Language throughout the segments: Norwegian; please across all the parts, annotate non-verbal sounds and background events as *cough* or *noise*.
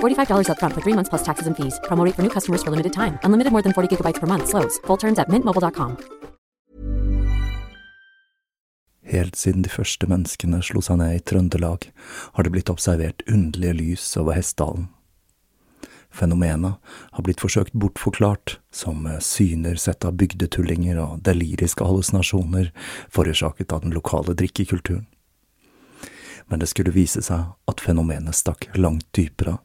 $45 up front for three months plus taxes and fees. Promoting for new customers for limited time. Unlimited more than 40 gigabytes per month. Slows. Full terms at mintmobile.com. Helt siden de første menneskene slo seg ned i Trøndelag, har det blitt observert underlige lys over Hessdalen. Fenomenet har blitt forsøkt bortforklart som syner sett av bygdetullinger og deliriske hallusinasjoner forårsaket av den lokale drikkekulturen. Men det skulle vise seg at fenomenet stakk langt dypere av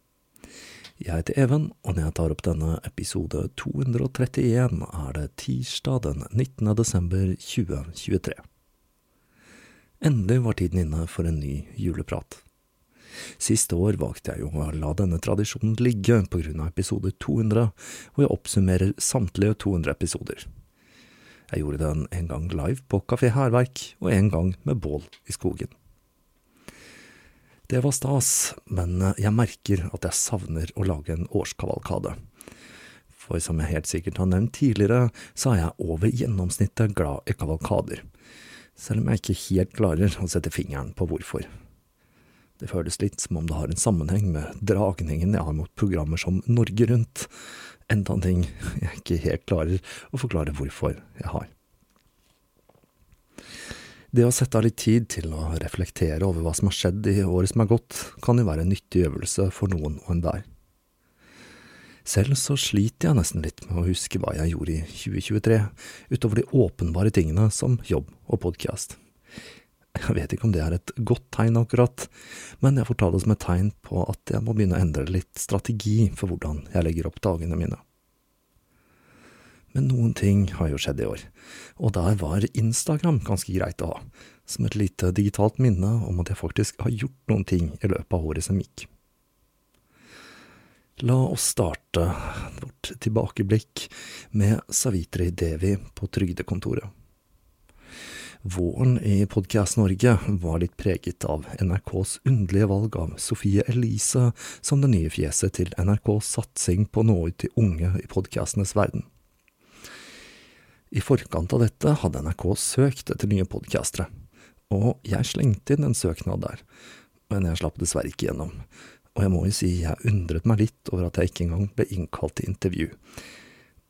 Jeg heter Even, og når jeg tar opp denne episode 231, er det tirsdag den 19. desember 2023. Endelig var tiden inne for en ny juleprat. Siste år valgte jeg jo å la denne tradisjonen ligge på grunn av episode 200, og jeg oppsummerer samtlige 200 episoder. Jeg gjorde den en gang live på Kafé Hærverk, og en gang med bål i skogen. Det var stas, men jeg merker at jeg savner å lage en årskavalkade. For som jeg helt sikkert har nevnt tidligere, så er jeg over gjennomsnittet glad i kavalkader, selv om jeg ikke helt klarer å sette fingeren på hvorfor. Det føles litt som om det har en sammenheng med dragningen jeg har mot programmer som Norge Rundt, enda en ting jeg ikke helt klarer å forklare hvorfor jeg har. Det å sette av litt tid til å reflektere over hva som har skjedd i året som er gått, kan jo være en nyttig øvelse for noen og enhver. Selv så sliter jeg nesten litt med å huske hva jeg gjorde i 2023, utover de åpenbare tingene som jobb og podkast. Jeg vet ikke om det er et godt tegn akkurat, men jeg får ta det som et tegn på at jeg må begynne å endre litt strategi for hvordan jeg legger opp dagene mine. Men noen ting har jo skjedd i år, og der var Instagram ganske greit å ha, som et lite digitalt minne om at jeg faktisk har gjort noen ting i løpet av året som gikk. La oss starte vårt tilbakeblikk med Savitri Devi på trygdekontoret. Våren i Podkast Norge var litt preget av NRKs underlige valg av Sofie Elise som det nye fjeset til NRKs satsing på å nå ut til unge i podkastenes verden. I forkant av dette hadde NRK søkt etter nye podkastere, og jeg slengte inn en søknad der, men jeg slapp dessverre ikke gjennom. Og jeg må jo si jeg undret meg litt over at jeg ikke engang ble innkalt til intervju.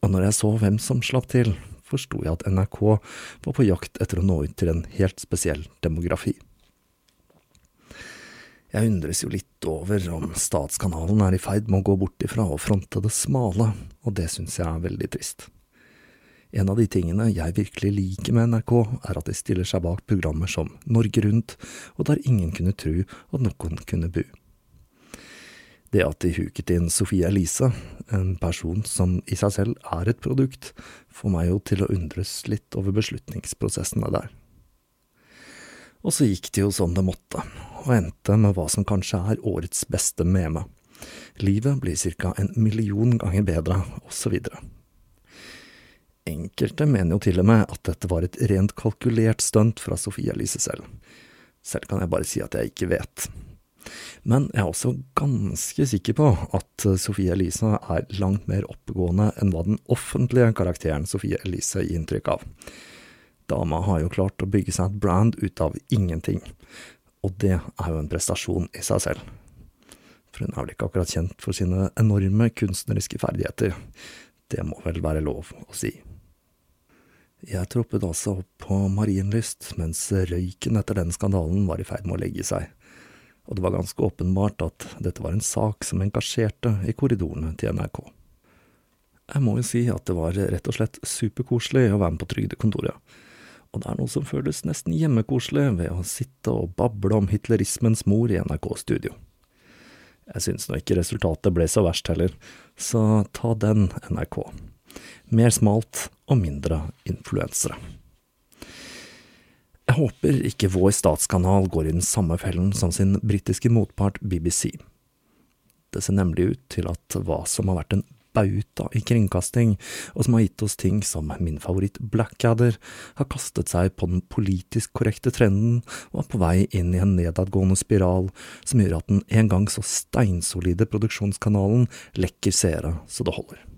Og når jeg så hvem som slapp til, forsto jeg at NRK var på jakt etter å nå ut til en helt spesiell demografi. Jeg undres jo litt over om statskanalen er i ferd med å gå bort ifra å fronte det smale, og det syns jeg er veldig trist. En av de tingene jeg virkelig liker med NRK, er at de stiller seg bak programmer som Norge Rundt, og der ingen kunne tro at noen kunne bu. Det at de huket inn Sofie Elise, en person som i seg selv er et produkt, får meg jo til å undres litt over beslutningsprosessene der. Og så gikk det jo som det måtte, og endte med hva som kanskje er årets beste meme. Livet blir ca. en million ganger bedre, osv. Enkelte mener jo til og med at dette var et rent kalkulert stunt fra Sofie Elise selv. Selv kan jeg bare si at jeg ikke vet. Men jeg er også ganske sikker på at Sofie Elise er langt mer oppegående enn hva den offentlige karakteren Sofie Elise gir inntrykk av. Dama har jo klart å bygge seg et brand ut av ingenting, og det er jo en prestasjon i seg selv. For hun er vel ikke akkurat kjent for sine enorme kunstneriske ferdigheter, det må vel være lov å si. Jeg troppet altså opp på Marienlyst mens røyken etter den skandalen var i ferd med å legge seg og det var ganske åpenbart at dette var en sak som engasjerte i korridorene til NRK. Jeg må jo si at det var rett og slett superkoselig å være med på trygdekontoret, og det er noe som føles nesten hjemmekoselig ved å sitte og bable om hitlerismens mor i NRK-studio. Jeg syns nå ikke resultatet ble så verst heller, så ta den, NRK. Mer smalt og mindre influensere. Jeg håper ikke vår statskanal går i den samme fellen som sin britiske motpart BBC. Det ser nemlig ut til at hva som har vært en bauta i kringkasting, og som har gitt oss ting som min favoritt Blackadder, har kastet seg på den politisk korrekte trenden og er på vei inn i en nedadgående spiral som gjør at den en gang så steinsolide produksjonskanalen lekker seere så det holder.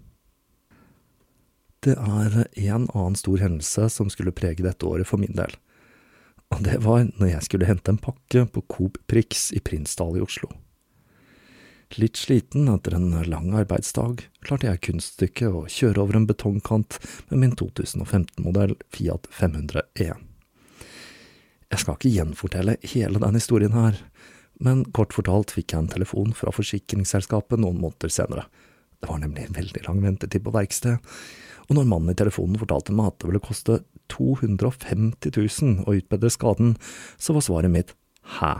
Det er en annen stor hendelse som skulle prege dette året for min del og det var når jeg skulle hente en pakke på Coop Prix i Prinsdal i Oslo. Litt sliten etter en lang arbeidsdag klarte jeg kunststykket å kjøre over en betongkant med min 2015-modell Fiat 500E. Jeg skal ikke gjenfortelle hele den historien her, men kort fortalt fikk jeg en telefon fra forsikringsselskapet noen måneder senere. Det var nemlig veldig lang ventetid på verksted, og når mannen i telefonen fortalte meg at det ville koste 250 000 å utbedre skaden, så var svaret mitt hæ?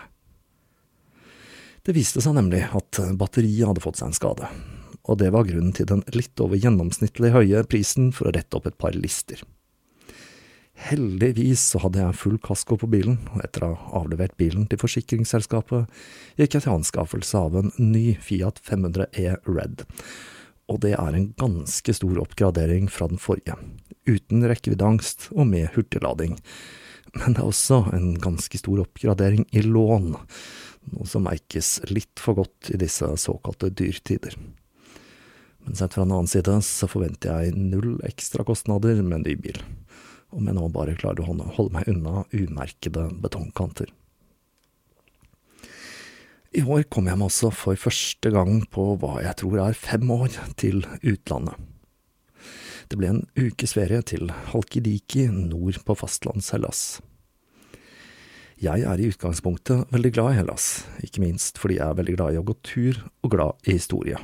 Det viste seg nemlig at batteriet hadde fått seg en skade, og det var grunnen til den litt over gjennomsnittlig høye prisen for å rette opp et par lister. Heldigvis så hadde jeg full kasko på bilen, og etter å ha avlevert bilen til forsikringsselskapet, gikk jeg til anskaffelse av en ny Fiat 500E Red, og det er en ganske stor oppgradering fra den forrige, uten rekkeviddeangst og med hurtiglading. Men det er også en ganske stor oppgradering i lån, noe som merkes litt for godt i disse såkalte dyrtider. Men sett fra en annen side så forventer jeg null ekstra kostnader med en ny bil, om jeg nå bare klarer å holde meg unna umerkede betongkanter. I år kom jeg meg også for første gang på hva jeg tror er fem år til utlandet. Det ble en ukes ferie til Halkidiki nord på fastlands-Hellas. Jeg er i utgangspunktet veldig glad i Hellas, ikke minst fordi jeg er veldig glad i å gå tur og glad i historie.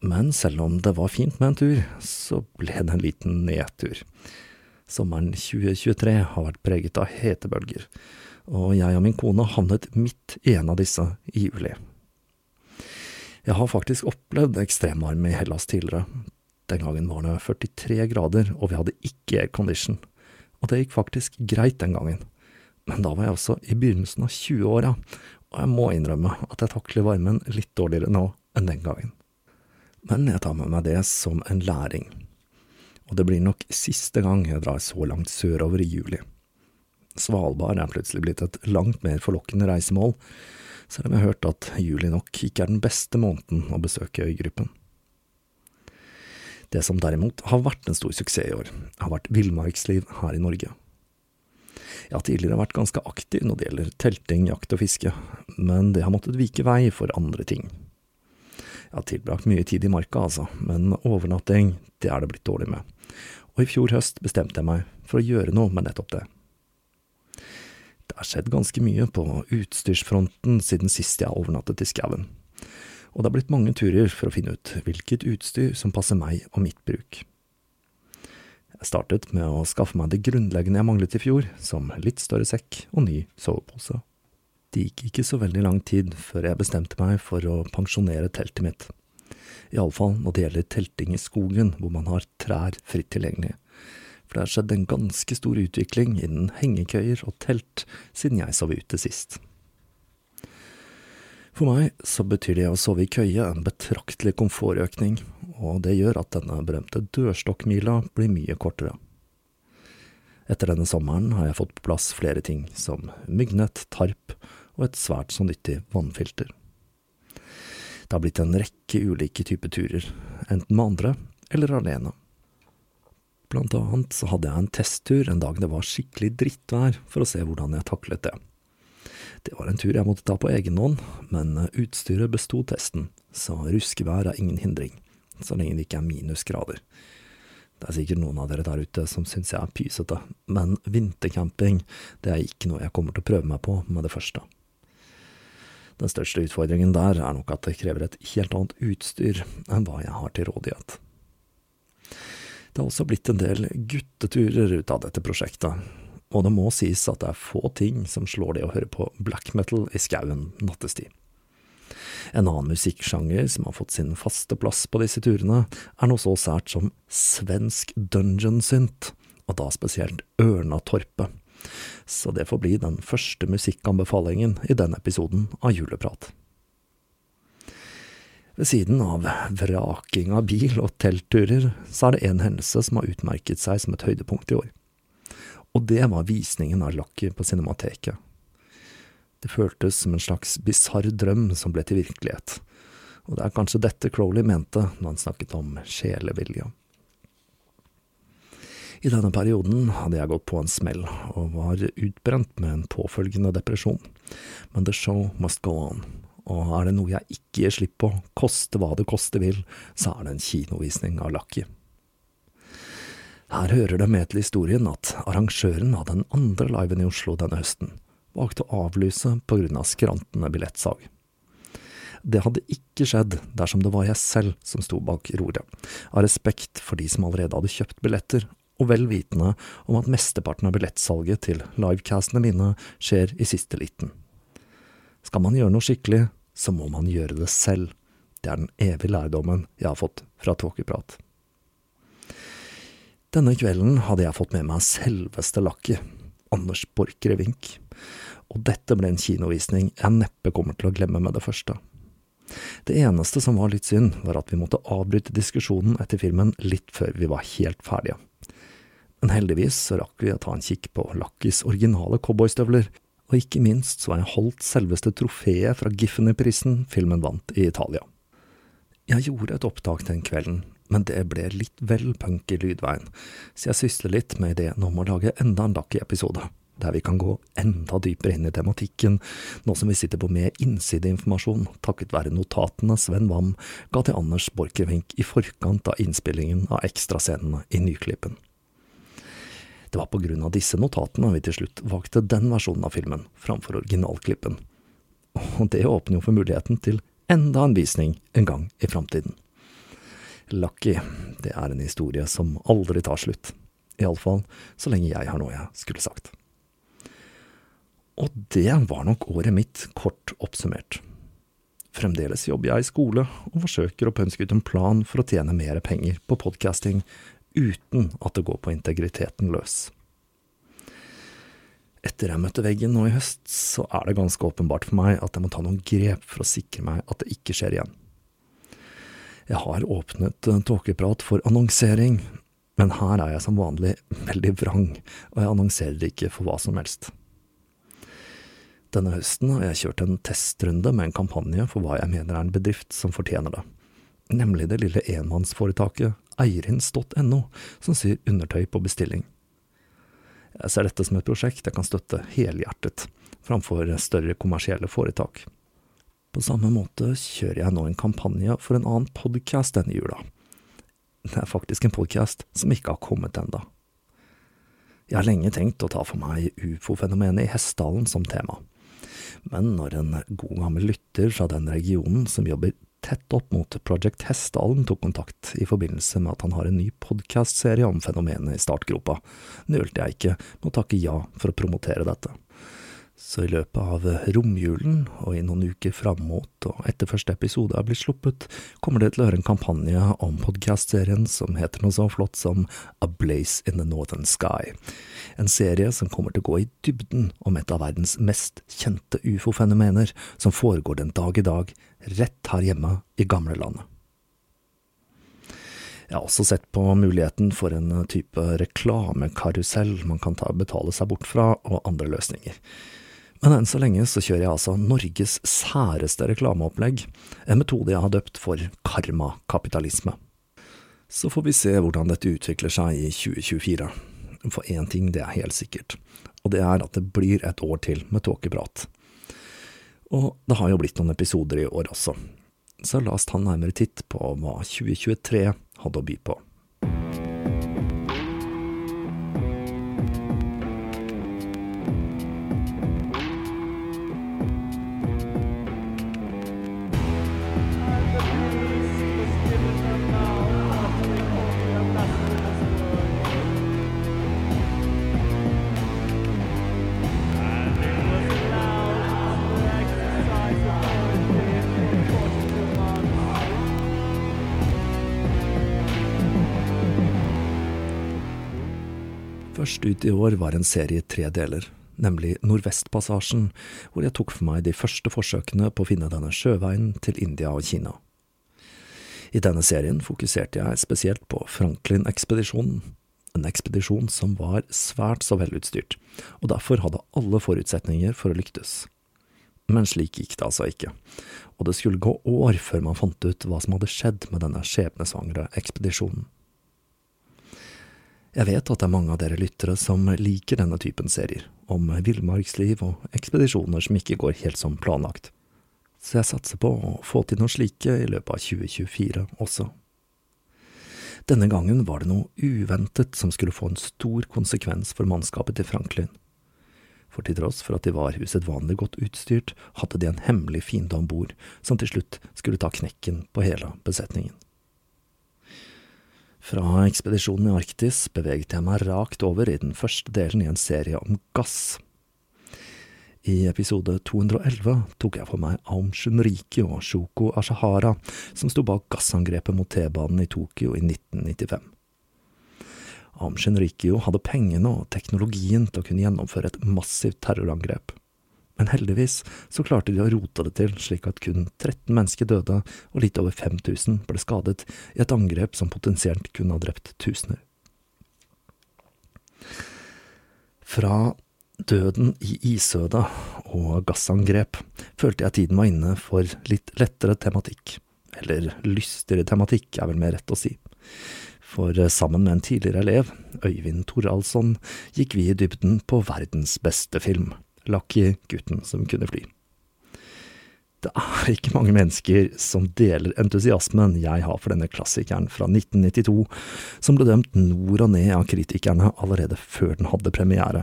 Men selv om det var fint med en tur, så ble det en liten nedtur. Sommeren 2023 har vært preget av hetebølger og jeg og min kone havnet midt i en av disse i juli. Jeg har faktisk opplevd ekstremvarme i Hellas tidligere. Den gangen var det 43 grader, og vi hadde ikke aircondition. Og det gikk faktisk greit den gangen. Men da var jeg også i begynnelsen av 20-åra, og jeg må innrømme at jeg takler varmen litt dårligere nå enn den gangen. Men jeg tar med meg det som en læring. Og det blir nok siste gang jeg drar så langt sørover i juli. Svalbard er plutselig blitt et langt mer forlokkende reisemål, selv om jeg har hørt at juli nok ikke er den beste måneden å besøke øygruppen. Det som derimot har vært en stor suksess i år, har vært villmarksliv her i Norge. Jeg har tidligere vært ganske aktiv når det gjelder telting, jakt og fiske, men det har måttet vike vei for andre ting. Jeg har tilbrakt mye tid i marka, altså, men overnatting, det er det blitt dårlig med, og i fjor høst bestemte jeg meg for å gjøre noe med nettopp det. Det har skjedd ganske mye på utstyrsfronten siden sist jeg overnattet i skauen, og det har blitt mange turer for å finne ut hvilket utstyr som passer meg og mitt bruk. Jeg startet med å skaffe meg det grunnleggende jeg manglet i fjor, som litt større sekk og ny sovepose. Det gikk ikke så veldig lang tid før jeg bestemte meg for å pensjonere teltet mitt, iallfall når det gjelder telting i skogen hvor man har trær fritt tilgjengelig, for det har skjedd en ganske stor utvikling innen hengekøyer og telt siden jeg sov ute sist. For meg så betyr det å sove i køye en betraktelig komfortøkning, og det gjør at denne berømte dørstokkmila blir mye kortere. Etter denne sommeren har jeg fått på plass flere ting, som myggnett, tarp og et svært så nyttig vannfilter. Det har blitt en rekke ulike typer turer, enten med andre eller alene. Blant annet så hadde jeg en testtur en dag det var skikkelig drittvær, for å se hvordan jeg taklet det. Det var en tur jeg måtte ta på egen hånd, men utstyret besto testen, så ruskevær er ingen hindring, så lenge det ikke er minusgrader. Det er sikkert noen av dere der ute som syns jeg er pysete, men vintercamping, det er ikke noe jeg kommer til å prøve meg på med det første. Den største utfordringen der er nok at det krever et helt annet utstyr enn hva jeg har til rådighet. Det har også blitt en del gutteturer ut av dette prosjektet, og det må sies at det er få ting som slår det å høre på black metal i skauen nattestid. En annen musikksjanger som har fått sin faste plass på disse turene, er noe så sært som svensk dungeon synth, og da spesielt Ørnatorpet. Så det får bli den første musikkanbefalingen i denne episoden av Juleprat. Ved siden av vraking av bil og teltturer, så er det en hendelse som har utmerket seg som et høydepunkt i år og det var visningen av Lucky på Cinemateket. Det føltes som en slags bisarr drøm som ble til virkelighet, og det er kanskje dette Crowley mente når han snakket om sjelevilje. I denne perioden hadde jeg gått på en smell, og var utbrent med en påfølgende depresjon, men the show must go on, og er det noe jeg ikke gir slipp på, koste hva det koste vil, så er det en kinovisning av Lucky. Her hører det med til historien at arrangøren av den andre liven i Oslo denne høsten valgte å avlyse på grunn av skrantende billettsalg. Det hadde ikke skjedd dersom det var jeg selv som sto bak roret, av respekt for de som allerede hadde kjøpt billetter, og vel vitende om at mesteparten av billettsalget til livecastene mine skjer i siste liten. Skal man gjøre noe skikkelig, så må man gjøre det selv. Det er den evige lærdommen jeg har fått fra Tåkeprat. Denne kvelden hadde jeg fått med meg selveste lakket, Anders Borchgrevink, og dette ble en kinovisning jeg neppe kommer til å glemme med det første. Det eneste som var litt synd, var at vi måtte avbryte diskusjonen etter filmen litt før vi var helt ferdige. Men heldigvis så rakk vi å ta en kikk på Lakkis originale cowboystøvler, og ikke minst så har jeg holdt selveste trofeet fra Giffeny-prisen filmen vant i Italia. Jeg gjorde et opptak den kvelden, men det ble litt vel punk i lydveien, så jeg sysler litt med ideen om å lage enda en Lucky-episode, der vi kan gå enda dypere inn i tematikken, nå som vi sitter på mer innsideinformasjon takket være notatene Sven Wam ga til Anders Borchgrevink i forkant av innspillingen av ekstrascenene i Nyklippen. Det var på grunn av disse notatene vi til slutt valgte den versjonen av filmen framfor originalklippen, og det åpner jo for muligheten til enda en visning en gang i framtiden. Lucky, det er en historie som aldri tar slutt. Iallfall så lenge jeg har noe jeg skulle sagt. Og det var nok året mitt, kort oppsummert. Fremdeles jobber jeg i skole, og forsøker å pønske ut en plan for å tjene mer penger på podcasting, uten at det går på integriteten løs. Etter jeg møtte veggen nå i høst, så er det ganske åpenbart for meg at jeg må ta noen grep for å sikre meg at det ikke skjer igjen. Jeg har åpnet Tåkeprat for annonsering, Men her er jeg som vanlig veldig vrang, og jeg annonserer ikke for hva som helst. Denne høsten har jeg kjørt en testrunde med en kampanje for hva jeg mener er en bedrift som fortjener det, nemlig det lille enmannsforetaket eirins.no, som syr undertøy på bestilling. Jeg ser dette som et prosjekt jeg kan støtte helhjertet, framfor større kommersielle foretak. På samme måte kjører jeg nå en kampanje for en annen podkast denne jula. Det er faktisk en podkast som ikke har kommet enda. Jeg har lenge tenkt å ta for meg ufo-fenomenet i Hessdalen som tema, men når en god gammel lytter fra den regionen som jobber tett opp mot Project Hessdalen tok kontakt i forbindelse med at han har en ny podkastserie om fenomenet i startgropa, nølte jeg ikke med å takke ja for å promotere dette. Så i løpet av romjulen, og i noen uker fram mot og etter første episode er blitt sluppet, kommer det til å høre en kampanje om podkastserien som heter noe så flott som A Blaze in the Northern Sky. En serie som kommer til å gå i dybden om et av verdens mest kjente ufo-fenomener, som foregår den dag i dag, rett her hjemme i gamlelandet. Jeg har også sett på muligheten for en type reklamekarusell man kan ta, betale seg bort fra, og andre løsninger. Men enn så lenge så kjører jeg altså Norges særeste reklameopplegg, en metode jeg har døpt for karmakapitalisme. Så får vi se hvordan dette utvikler seg i 2024. For én ting, det er helt sikkert, og det er at det blir et år til med tåkeprat. Og det har jo blitt noen episoder i år også, så la oss ta en nærmere titt på hva 2023 hadde å by på. Først ut i år var en serie i tre deler, nemlig Nordvestpassasjen, hvor jeg tok for meg de første forsøkene på å finne denne sjøveien til India og Kina. I denne serien fokuserte jeg spesielt på Franklin-ekspedisjonen, en ekspedisjon som var svært så velutstyrt, og derfor hadde alle forutsetninger for å lyktes. Men slik gikk det altså ikke, og det skulle gå år før man fant ut hva som hadde skjedd med denne skjebnesvangre ekspedisjonen. Jeg vet at det er mange av dere lyttere som liker denne typen serier, om villmarksliv og ekspedisjoner som ikke går helt som planlagt, så jeg satser på å få til noe slike i løpet av 2024 også. Denne gangen var det noe uventet som skulle få en stor konsekvens for mannskapet til Franklin. For til tross for at de var usedvanlig godt utstyrt, hadde de en hemmelig fiende om bord som til slutt skulle ta knekken på hele besetningen. Fra ekspedisjonen i Arktis beveget jeg meg rakt over i den første delen i en serie om gass. I episode 211 tok jeg for meg Aum Shunriki og Shoko Ashahara, som sto bak gassangrepet mot T-banen i Tokyo i 1995. Aum Shunrikio hadde pengene og teknologien til å kunne gjennomføre et massivt terrorangrep men heldigvis så klarte de å rote det til slik at kun 13 mennesker døde og litt over 5000 ble skadet i et angrep som potensielt kunne ha drept tusener. Fra døden i isødet og gassangrep følte jeg tiden var inne for litt lettere tematikk, eller lystigere tematikk er vel mer rett å si. For sammen med en tidligere elev, Øyvind Toralsson, gikk vi i dybden på verdens beste film. Lucky gutten som kunne fly. Det er ikke mange mennesker som deler entusiasmen jeg har for denne klassikeren fra 1992, som ble dømt nord og ned av kritikerne allerede før den hadde premiere.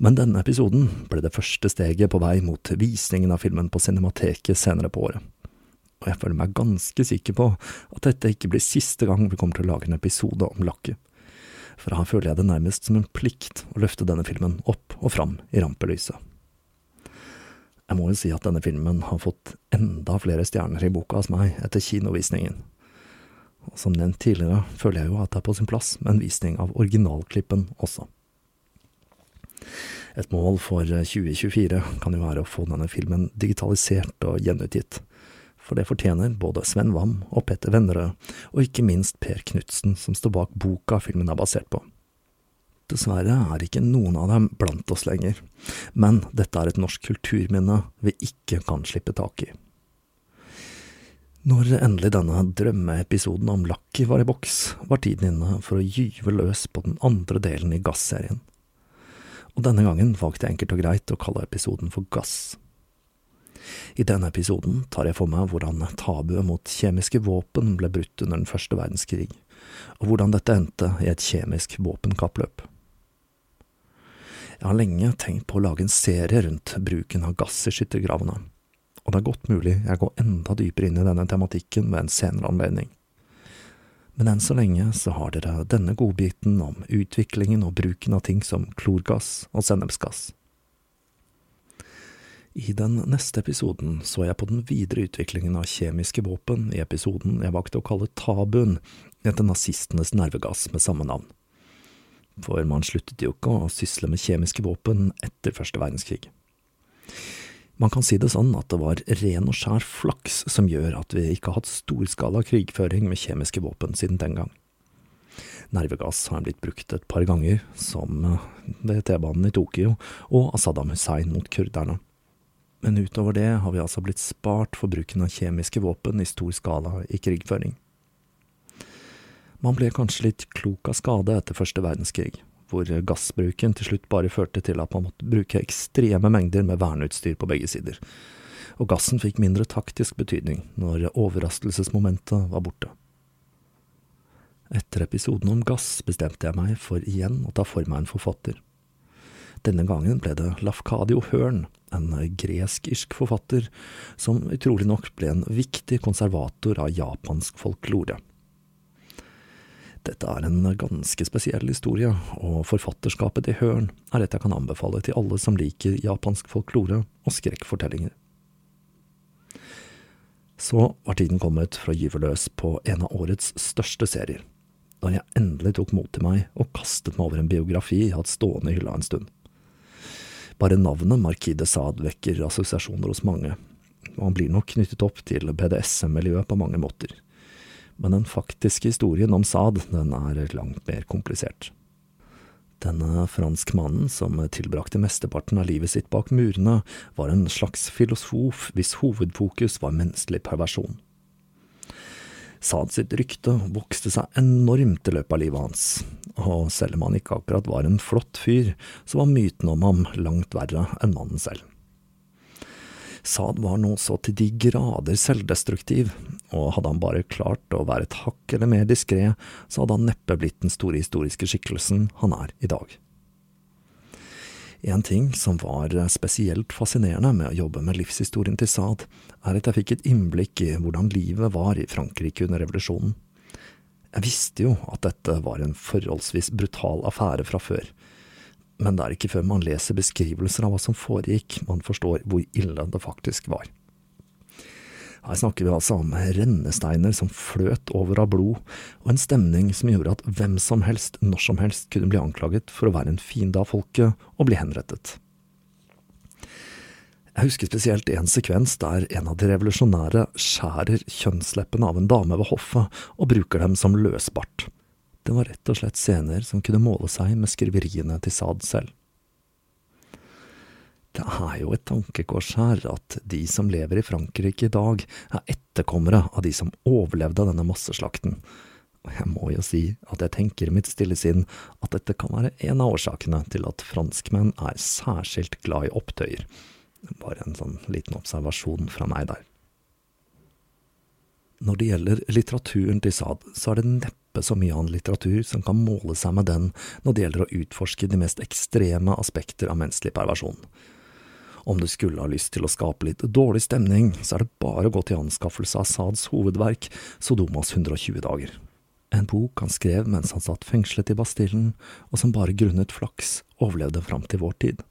Men denne episoden ble det første steget på vei mot visningen av filmen på Cinemateket senere på året. Og jeg føler meg ganske sikker på at dette ikke blir siste gang vi kommer til å lage en episode om Lucky for her føler jeg det nærmest som en plikt å løfte denne filmen opp og fram i rampelyset. Jeg må jo si at denne filmen har fått enda flere stjerner i boka hos meg etter kinovisningen. Og som nevnt tidligere føler jeg jo at det er på sin plass med en visning av originalklippen også. Et mål for 2024 kan jo være å få denne filmen digitalisert og gjenutgitt, for det fortjener både Sven Wam og Petter Vennerød, og ikke minst Per Knutsen, som står bak boka filmen er basert på. Dessverre er ikke noen av dem blant oss lenger, men dette er et norsk kulturminne vi ikke kan slippe tak i. Når endelig denne drømmeepisoden om Lucky var i boks, var tiden inne for å gyve løs på den andre delen i Gass-serien. Og denne gangen valgte jeg enkelt og greit å kalle episoden for Gass. I denne episoden tar jeg for meg hvordan tabuet mot kjemiske våpen ble brutt under den første verdenskrig, og hvordan dette endte i et kjemisk våpenkappløp. Jeg har lenge tenkt på å lage en serie rundt bruken av gass i skyttergravene, og det er godt mulig jeg går enda dypere inn i denne tematikken ved en senere anledning. Men enn så lenge så har dere denne godbiten om utviklingen og bruken av ting som klorgass og sennepsgass. I den neste episoden så jeg på den videre utviklingen av kjemiske våpen i episoden jeg valgte å kalle Tabuen, etter nazistenes nervegass med samme navn for man sluttet jo ikke å sysle med kjemiske våpen etter første verdenskrig. Man kan si det sånn at det var ren og skjær flaks som gjør at vi ikke har hatt storskala krigføring med kjemiske våpen siden den gang. Nervegass har blitt brukt et par ganger, som ved T-banen i Tokyo og av Saddam Hussein mot kurderne. Men utover det har vi altså blitt spart for bruken av kjemiske våpen i stor skala i krigføring. Man ble kanskje litt klok av skade etter første verdenskrig, hvor gassbruken til slutt bare førte til at man måtte bruke ekstreme mengder med verneutstyr på begge sider, og gassen fikk mindre taktisk betydning når overraskelsesmomentet var borte. Etter episoden om gass bestemte jeg meg for igjen å ta for meg en forfatter. Denne gangen ble det Lafkadio Hearn, en gresk-irsk forfatter, som utrolig nok ble en viktig konservator av japansk folklore. Dette er en ganske spesiell historie, og forfatterskapet til Hørn er et jeg kan anbefale til alle som liker japansk folklore og skrekkfortellinger. Så var tiden kommet for å gyve løs på en av årets største serier, da jeg endelig tok mot til meg og kastet meg over en biografi jeg hatt stående i hylla en stund. Bare navnet Marquis de Sade vekker assosiasjoner hos mange, og han blir nok knyttet opp til BDSM-miljøet på mange måter men den faktiske historien om Saad den er langt mer komplisert. Denne franskmannen, som tilbrakte mesteparten av livet sitt bak murene, var en slags filosof hvis hovedfokus var menneskelig perversjon. Saad sitt rykte vokste seg enormt i løpet av livet hans, og selv om han ikke akkurat var en flott fyr, så var myten om ham langt verre enn mannen selv. Saad var nå så til de grader selvdestruktiv, og hadde han bare klart å være et hakk eller mer diskré, så hadde han neppe blitt den store historiske skikkelsen han er i dag. En ting som var spesielt fascinerende med å jobbe med livshistorien til Saad, er at jeg fikk et innblikk i hvordan livet var i Frankrike under revolusjonen. Jeg visste jo at dette var en forholdsvis brutal affære fra før, men det er ikke før man leser beskrivelser av hva som foregikk, man forstår hvor ille det faktisk var. Her snakker vi altså om rennesteiner som fløt over av blod, og en stemning som gjorde at hvem som helst, når som helst, kunne bli anklaget for å være en fiende av folket og bli henrettet. Jeg husker spesielt en sekvens der en av de revolusjonære skjærer kjønnsleppene av en dame ved hoffet og bruker dem som løsbart. Det var rett og slett scener som kunne måle seg med skriveriene til Saad selv. Det er jo et tankekors her at de som lever i Frankrike i dag, er etterkommere av de som overlevde denne masseslakten. Og jeg må jo si at jeg tenker i mitt stille sinn at dette kan være en av årsakene til at franskmenn er særskilt glad i opptøyer. Bare en sånn liten observasjon fra meg der. Når det gjelder litteraturen til Saad, så er det neppe så mye annen litteratur som kan måle seg med den når det gjelder å utforske de mest ekstreme aspekter av menneskelig perversjon. Om du skulle ha lyst til å skape litt dårlig stemning, så er det bare å gå til anskaffelse av Sads hovedverk, Sodomas 120 dager. En bok han skrev mens han satt fengslet i Bastillen, og som bare grunnet flaks overlevde fram til vår tid.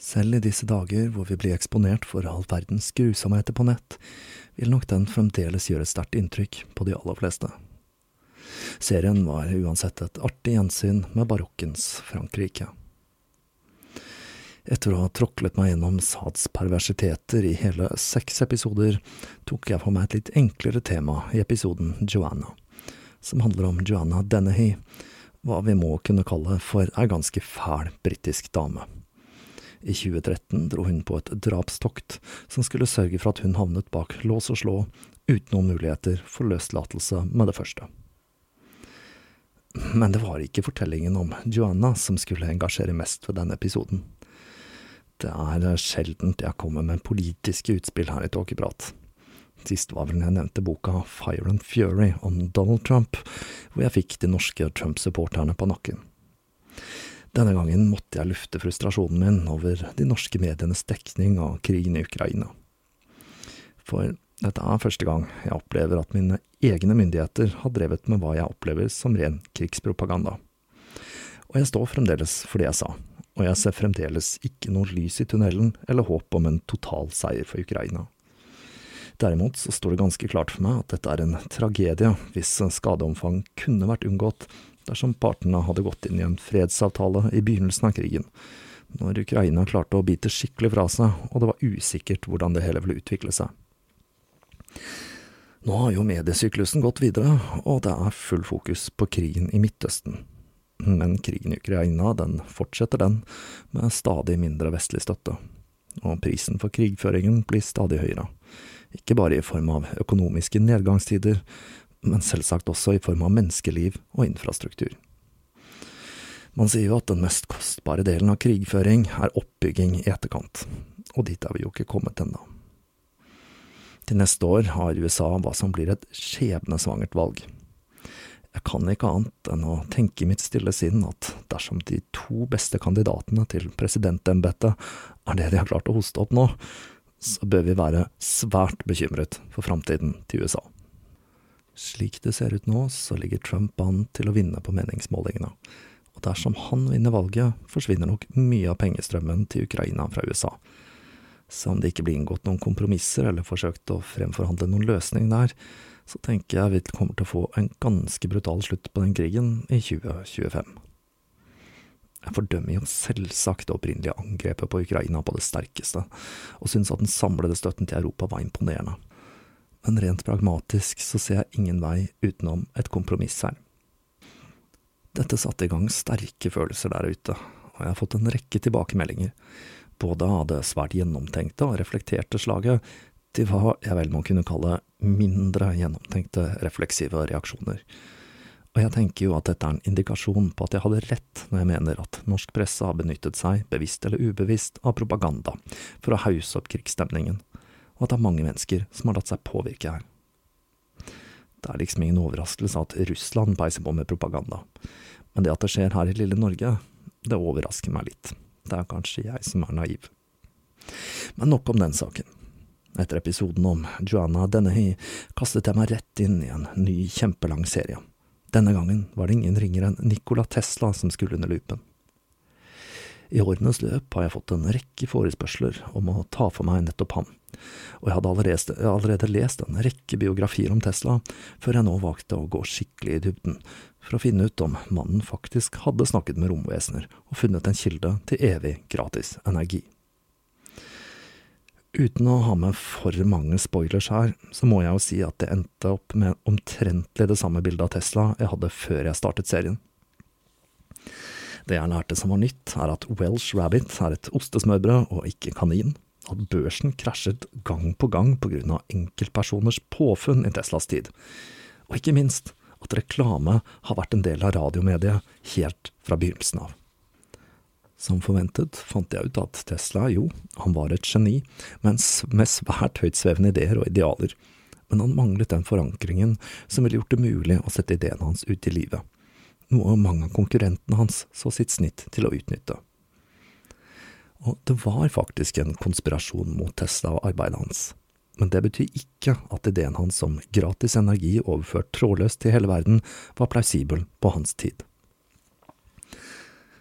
Selv i disse dager hvor vi blir eksponert for all verdens grusomheter på nett, vil nok den fremdeles gjøre sterkt inntrykk på de aller fleste. Serien var uansett et artig gjensyn med barokkens Frankrike. Etter å ha tråklet meg gjennom Sads perversiteter i hele seks episoder, tok jeg for meg et litt enklere tema i episoden Joanna, som handler om Joanna Dennehy, hva vi må kunne kalle for ei ganske fæl britisk dame. I 2013 dro hun på et drapstokt som skulle sørge for at hun havnet bak lås og slå, uten noen muligheter for løslatelse med det første. Men det var ikke fortellingen om Joanna som skulle engasjere mest ved denne episoden. Det er sjeldent jeg kommer med politiske utspill her i Tåkeprat. Sist var vel jeg nevnte boka Fire and Fury om Donald Trump, hvor jeg fikk de norske Trump-supporterne på nakken. Denne gangen måtte jeg lufte frustrasjonen min over de norske medienes dekning av krigen i Ukraina. For dette er første gang jeg opplever at mine egne myndigheter har drevet med hva jeg opplever som ren krigspropaganda. Og jeg står fremdeles for det jeg sa, og jeg ser fremdeles ikke noe lys i tunnelen eller håp om en total seier for Ukraina. Derimot så står det ganske klart for meg at dette er en tragedie hvis skadeomfang kunne vært unngått dersom partene hadde gått inn i en fredsavtale i begynnelsen av krigen, når Ukraina klarte å bite skikkelig fra seg og det var usikkert hvordan det hele ville utvikle seg. Nå har jo mediesyklusen gått videre, og det er full fokus på krigen i Midtøsten, men krigen i Ukraina, den fortsetter den, med stadig mindre vestlig støtte. Og prisen for krigføringen blir stadig høyere. Ikke bare i form av økonomiske nedgangstider, men selvsagt også i form av menneskeliv og infrastruktur. Man sier jo at den mest kostbare delen av krigføring er oppbygging i etterkant, og dit er vi jo ikke kommet ennå. Til neste år har USA hva som blir et skjebnesvangert valg. Jeg kan ikke annet enn å tenke i mitt stille sinn at dersom de to beste kandidatene til presidentembetet er det de har klart å hoste opp nå, så bør vi være svært bekymret for framtiden til USA. Slik det ser ut nå, så ligger Trump an til å vinne på meningsmålingene, og dersom han vinner valget, forsvinner nok mye av pengestrømmen til Ukraina fra USA. Så om det ikke blir inngått noen kompromisser eller forsøkt å fremforhandle noen løsning der, så tenker jeg vi kommer til å få en ganske brutal slutt på den krigen i 2025. Jeg fordømmer jo selvsagt det opprinnelige angrepet på Ukraina på det sterkeste, og synes at den samlede støtten til Europa var imponerende. Men rent pragmatisk så ser jeg ingen vei utenom et kompromiss her. Dette satte i gang sterke følelser der ute, og jeg har fått en rekke tilbakemeldinger, både av det svært gjennomtenkte og reflekterte slaget, til hva jeg vel må kunne kalle mindre gjennomtenkte refleksive reaksjoner. Og jeg tenker jo at dette er en indikasjon på at jeg hadde rett når jeg mener at norsk presse har benyttet seg, bevisst eller ubevisst, av propaganda for å hause opp krigsstemningen, og at det er mange mennesker som har latt seg påvirke her. Det er liksom ingen overraskelse at Russland peiser på med propaganda, men det at det skjer her i lille Norge, det overrasker meg litt. Det er kanskje jeg som er naiv. Men nok om den saken. Etter episoden om Joanna Dennehy kastet jeg meg rett inn i en ny, kjempelang serie. Denne gangen var det ingen ringere enn Nikola Tesla som skulle under lupen. I årenes løp har jeg fått en rekke forespørsler om å ta for meg nettopp ham, og jeg hadde allerede, allerede lest en rekke biografier om Tesla før jeg nå valgte å gå skikkelig i dybden for å finne ut om mannen faktisk hadde snakket med romvesener og funnet en kilde til evig gratis energi. Uten å ha med for mange spoilers her, så må jeg jo si at det endte opp med omtrentlig det samme bildet av Tesla jeg hadde før jeg startet serien. Det jeg lærte som var nytt, er at Welsh Rabbit er et ostesmørbrød og ikke kanin, at børsen krasjet gang på gang av enkeltpersoners påfunn i Teslas tid, og ikke minst at reklame har vært en del av radiomediet helt fra begynnelsen av. Som forventet fant jeg ut at Tesla, jo, han var et geni, men med svært høytsvevende ideer og idealer, men han manglet den forankringen som ville gjort det mulig å sette ideene hans ut i livet, noe mange av konkurrentene hans så sitt snitt til å utnytte. Og det var faktisk en konspirasjon mot Tesla og arbeidet hans men det betyr ikke at ideen hans om gratis energi overført trådløst til hele verden var plausibel på hans tid.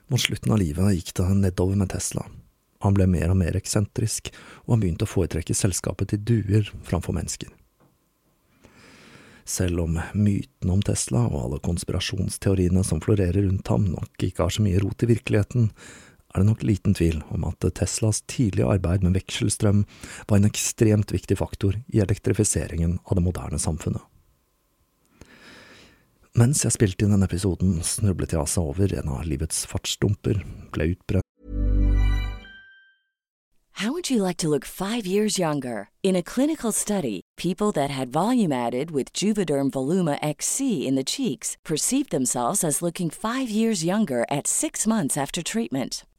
Mot slutten av livet gikk det nedover med Tesla. Han ble mer og mer eksentrisk, og han begynte å foretrekke selskapet til duer framfor mennesker. Selv om mytene om Tesla og alle konspirasjonsteoriene som florerer rundt ham nok ikke har så mye rot i virkeligheten, er det nok liten tvil om at Teslas tidlige arbeid med vekselstrøm var en ekstremt viktig faktor i elektrifiseringen av det moderne samfunnet. Mens jeg spilte inn denne episoden, snublet jeg altså over en av livets fartsdumper, ble utbrent.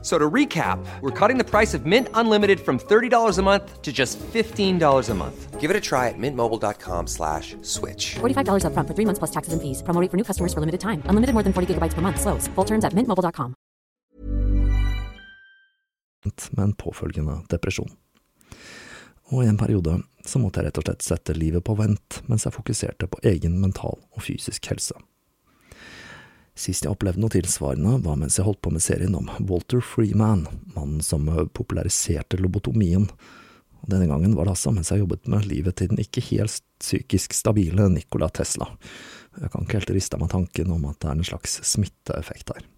F- So to recap, we're cutting the price of Mint Unlimited from $30 a month to just $15 a month. Give it a try at mintmobile.com slash switch. $45 upfront for three months plus taxes and fees. Promo rate for new customers for limited time. Unlimited more than 40 gigabytes per month. Slows. Full terms at mintmobile.com. med en påfølgende depresjon. Og i en periode så måtte jeg rett og slett sette livet på vent mens jeg fokuserte på egen mental og fysisk helse. Sist jeg opplevde noe tilsvarende, var mens jeg holdt på med serien om Walter Freeman, mannen som populariserte lobotomien. Denne gangen var det altså mens jeg jobbet med livet til den ikke helt psykisk stabile Nikola Tesla. Jeg kan ikke helt riste av meg tanken om at det er en slags smitteeffekt her.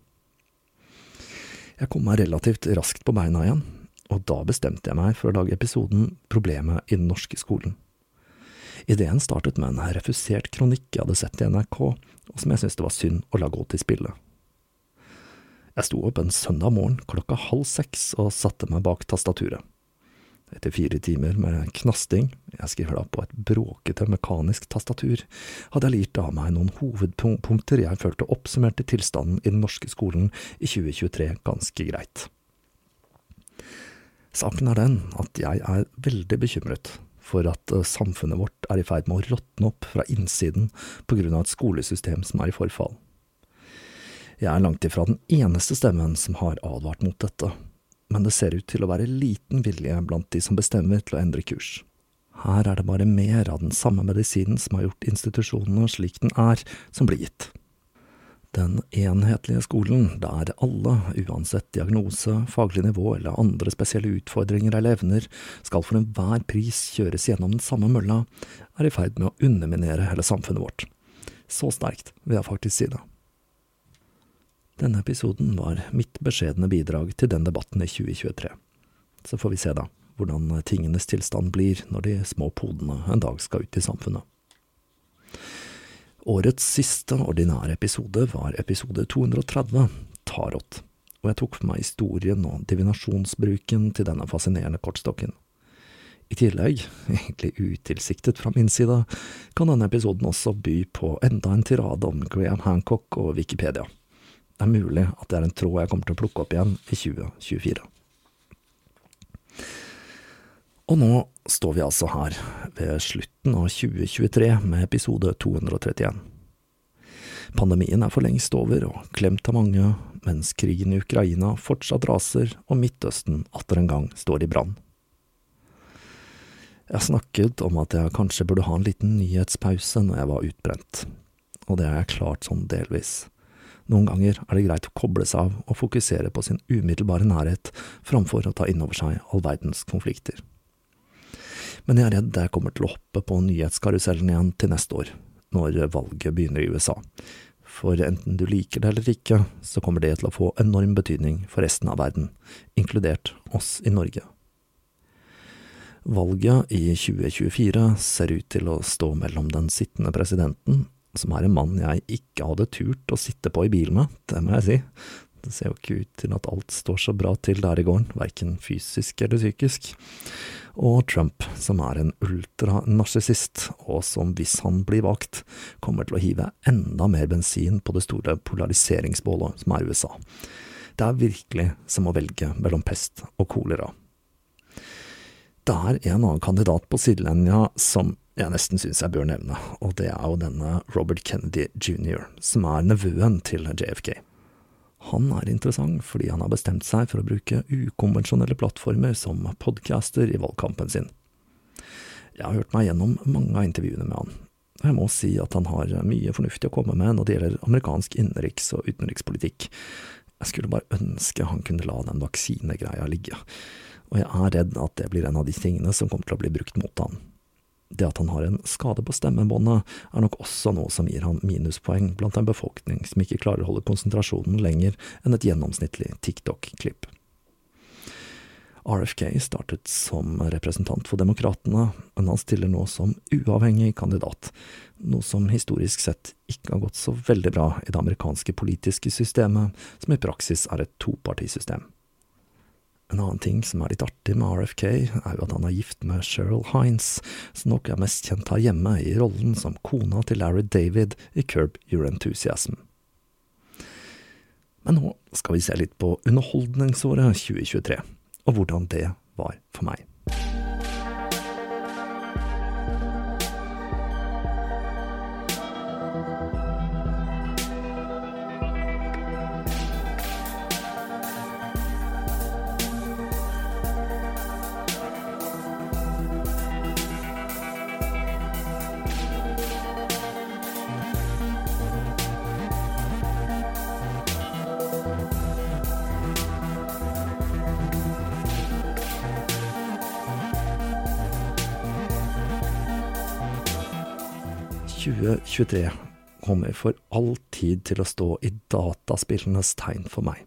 Jeg kom meg relativt raskt på beina igjen, og da bestemte jeg meg for å lage episoden Problemet i den norske skolen. Ideen startet med en refusert kronikk jeg hadde sett i NRK, og som jeg syntes det var synd å la gå til spille. Jeg sto opp en søndag morgen klokka halv seks og satte meg bak tastaturet. Etter fire timer med knasting, jeg skriver da på et bråkete mekanisk tastatur, hadde jeg lirt av meg noen hovedpunkter jeg følte oppsummerte tilstanden i den norske skolen i 2023 ganske greit. Saken er den at jeg er veldig bekymret for at eh, samfunnet vårt er i ferd med å råtne opp fra innsiden på grunn av et skolesystem som er i forfall. Jeg er langt ifra den eneste stemmen som har advart mot dette, men det ser ut til å være liten vilje blant de som bestemmer til å endre kurs. Her er det bare mer av den samme medisinen som har gjort institusjonene slik den er, som blir gitt. Den enhetlige skolen, der alle, uansett diagnose, faglig nivå eller andre spesielle utfordringer eller evner, skal for enhver pris kjøres gjennom den samme mølla, er i ferd med å underminere hele samfunnet vårt. Så sterkt vil jeg faktisk si det. Denne episoden var mitt beskjedne bidrag til den debatten i 2023. Så får vi se, da, hvordan tingenes tilstand blir når de små podene en dag skal ut i samfunnet. Årets siste ordinære episode var episode 230, Tarot, og jeg tok for meg historien og divinasjonsbruken til denne fascinerende kortstokken. I tillegg, egentlig utilsiktet fra min side, kan denne episoden også by på enda en tirade om Graham Hancock og Wikipedia. Det er mulig at det er en tråd jeg kommer til å plukke opp igjen i 2024. Og nå står vi altså her, ved slutten av 2023, med episode 231. Pandemien er for lengst over og klemt av mange, mens krigen i Ukraina fortsatt raser og Midtøsten atter en gang står i brann. Jeg snakket om at jeg kanskje burde ha en liten nyhetspause når jeg var utbrent, og det har jeg klart sånn delvis. Noen ganger er det greit å koble seg av og fokusere på sin umiddelbare nærhet framfor å ta inn over seg all verdens konflikter men jeg er redd jeg kommer til å hoppe på nyhetskarusellen igjen til neste år, når valget begynner i USA. For enten du liker det eller ikke, så kommer det til å få enorm betydning for resten av verden, inkludert oss i Norge. Valget i 2024 ser ut til å stå mellom den sittende presidenten som er en mann jeg ikke hadde turt å sitte på i bilen med, det må jeg si. Det ser jo ikke ut til at alt står så bra til der i gården, verken fysisk eller psykisk. Og Trump, som er en ultranarsissist, og som hvis han blir valgt, kommer til å hive enda mer bensin på det store polariseringsbålet som er USA. Det er virkelig som å velge mellom pest og kolera. Det er en annen kandidat på sidelinja som jeg nesten syns jeg bør nevne, og det er jo denne Robert Kennedy jr., som er nevøen til JFK. Han er interessant fordi han har bestemt seg for å bruke ukonvensjonelle plattformer som podcaster i valgkampen sin. Jeg har hørt meg gjennom mange av intervjuene med han, og jeg må si at han har mye fornuftig å komme med når det gjelder amerikansk innenriks- og utenrikspolitikk. Jeg skulle bare ønske han kunne la den vaksinegreia ligge, og jeg er redd at det blir en av de tingene som kommer til å bli brukt mot han. Det at han har en skade på stemmebåndet, er nok også noe som gir han minuspoeng blant en befolkning som ikke klarer å holde konsentrasjonen lenger enn et gjennomsnittlig TikTok-klipp. RFK startet som representant for Demokratene, men han stiller nå som uavhengig kandidat, noe som historisk sett ikke har gått så veldig bra i det amerikanske politiske systemet, som i praksis er et topartisystem. En annen ting som er litt artig med RFK, er jo at han er gift med Cheryl Hines, som nok er mest kjent her hjemme i rollen som kona til Larry David i Curb Your Enthusiasm. Men nå skal vi se litt på underholdningsåret 2023, og hvordan det var for meg. 2023 kommer for all tid til å stå i dataspillenes tegn for meg.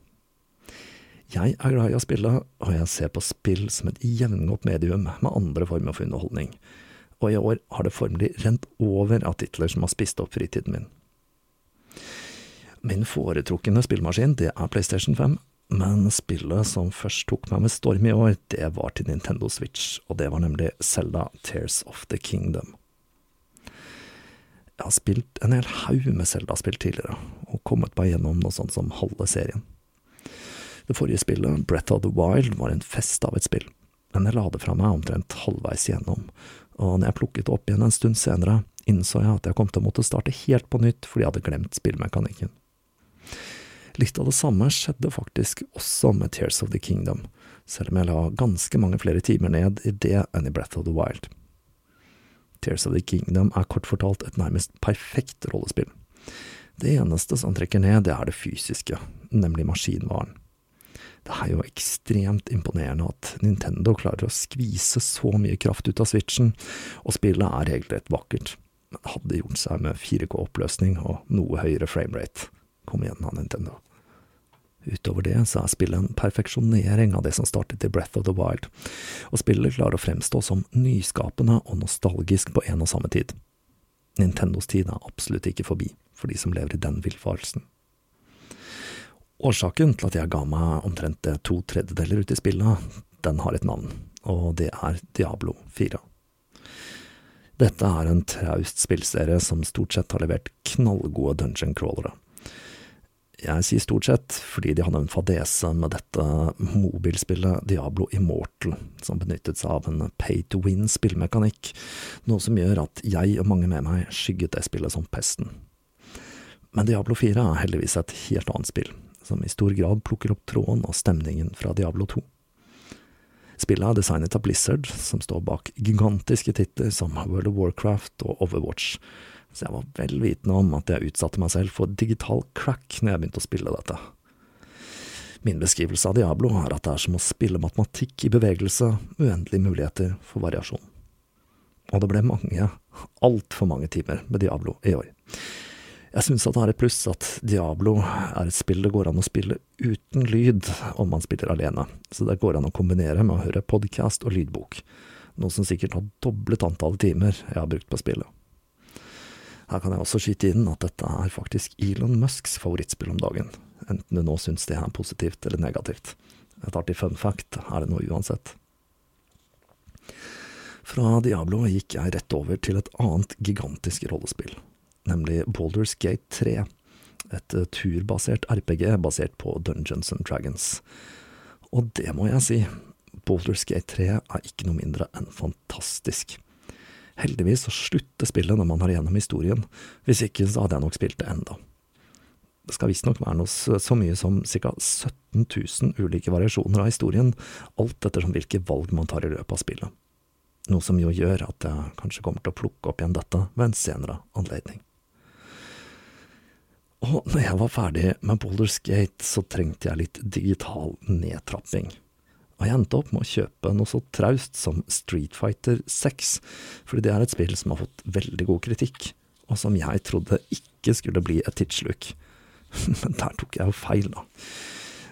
Jeg er glad i å spille, og jeg ser på spill som et jevngodt medium med andre former for underholdning, og i år har det formelig rent over av titler som har spist opp fritiden min. Min foretrukne spillmaskin, det er PlayStation 5, men spillet som først tok meg med storm i år, det var til Nintendo Switch, og det var nemlig Selda Tears of the Kingdom. Jeg har spilt en hel haug med Zelda-spill tidligere, og kommet meg gjennom noe sånt som halve serien. Det forrige spillet, Breath of the Wild, var en fest av et spill, men jeg la det fra meg omtrent halvveis gjennom, og når jeg plukket det opp igjen en stund senere, innså jeg at jeg kom til å måtte starte helt på nytt fordi jeg hadde glemt spillmekanikken. Litt av det samme skjedde faktisk også med Tears of the Kingdom, selv om jeg la ganske mange flere timer ned i det enn i Breath of the Wild. Tears of the Kingdom er kort fortalt et nærmest perfekt rollespill. Det eneste som trekker ned, det er det fysiske, nemlig maskinvaren. Det er jo ekstremt imponerende at Nintendo klarer å skvise så mye kraft ut av switchen, og spillet er regelrett vakkert, men hadde gjort seg med 4K-oppløsning og noe høyere framerate. Kom igjen, da, Nintendo. Utover det så er spillet en perfeksjonering av det som startet i Breath of the Wild, og spillet klarer å fremstå som nyskapende og nostalgisk på en og samme tid. Nintendos tid er absolutt ikke forbi for de som lever i den villfarelsen. Årsaken til at jeg ga meg omtrent to tredjedeler ut i spillet, den har et navn, og det er Diablo 4. Dette er en traust spillserie som stort sett har levert knallgode dungeon crawlere. Jeg sier stort sett fordi de hadde en fadese med dette mobilspillet Diablo Immortal, som benyttet seg av en pay to win-spillmekanikk, noe som gjør at jeg og mange med meg skygget det spillet som pesten. Men Diablo 4 er heldigvis et helt annet spill, som i stor grad plukker opp tråden og stemningen fra Diablo 2. Spillet er designet av Blizzard, som står bak gigantiske titler som World of Warcraft og Overwatch, så jeg var vel vitende om at jeg utsatte meg selv for digital crack når jeg begynte å spille dette. Min beskrivelse av Diablo er at det er som å spille matematikk i bevegelse, uendelige muligheter for variasjon. Og det ble mange, altfor mange timer med Diablo i år. Jeg synes at det er et pluss at Diablo er et spill det går an å spille uten lyd om man spiller alene, så det går an å kombinere med å høre podkast og lydbok, noe som sikkert har doblet antallet timer jeg har brukt på spillet. Her kan jeg også skyte inn at dette er faktisk Elon Musks favorittspill om dagen, enten du nå syns det er positivt eller negativt. Et artig fun fact er det nå uansett. Fra Diablo gikk jeg rett over til et annet gigantisk rollespill, nemlig Boulders Gate 3, et turbasert RPG basert på Dungeons and Dragons. Og det må jeg si, Boulders Gate 3 er ikke noe mindre enn fantastisk. Heldigvis så slutter spillet når man har gjennom historien, hvis ikke så hadde jeg nok spilt det enda. Det skal visstnok være noe så mye som ca. 17 000 ulike variasjoner av historien, alt ettersom hvilke valg man tar i løpet av spillet. Noe som jo gjør at jeg kanskje kommer til å plukke opp igjen dette ved en senere anledning. Og når jeg var ferdig med Boulders Gate, så trengte jeg litt digital nedtrapping og jeg endte opp med å kjøpe noe så traust som Street Fighter 6, fordi det er et spill som har fått veldig god kritikk, og som jeg trodde ikke skulle bli et tidsluk. *laughs* Men der tok jeg jo feil, da.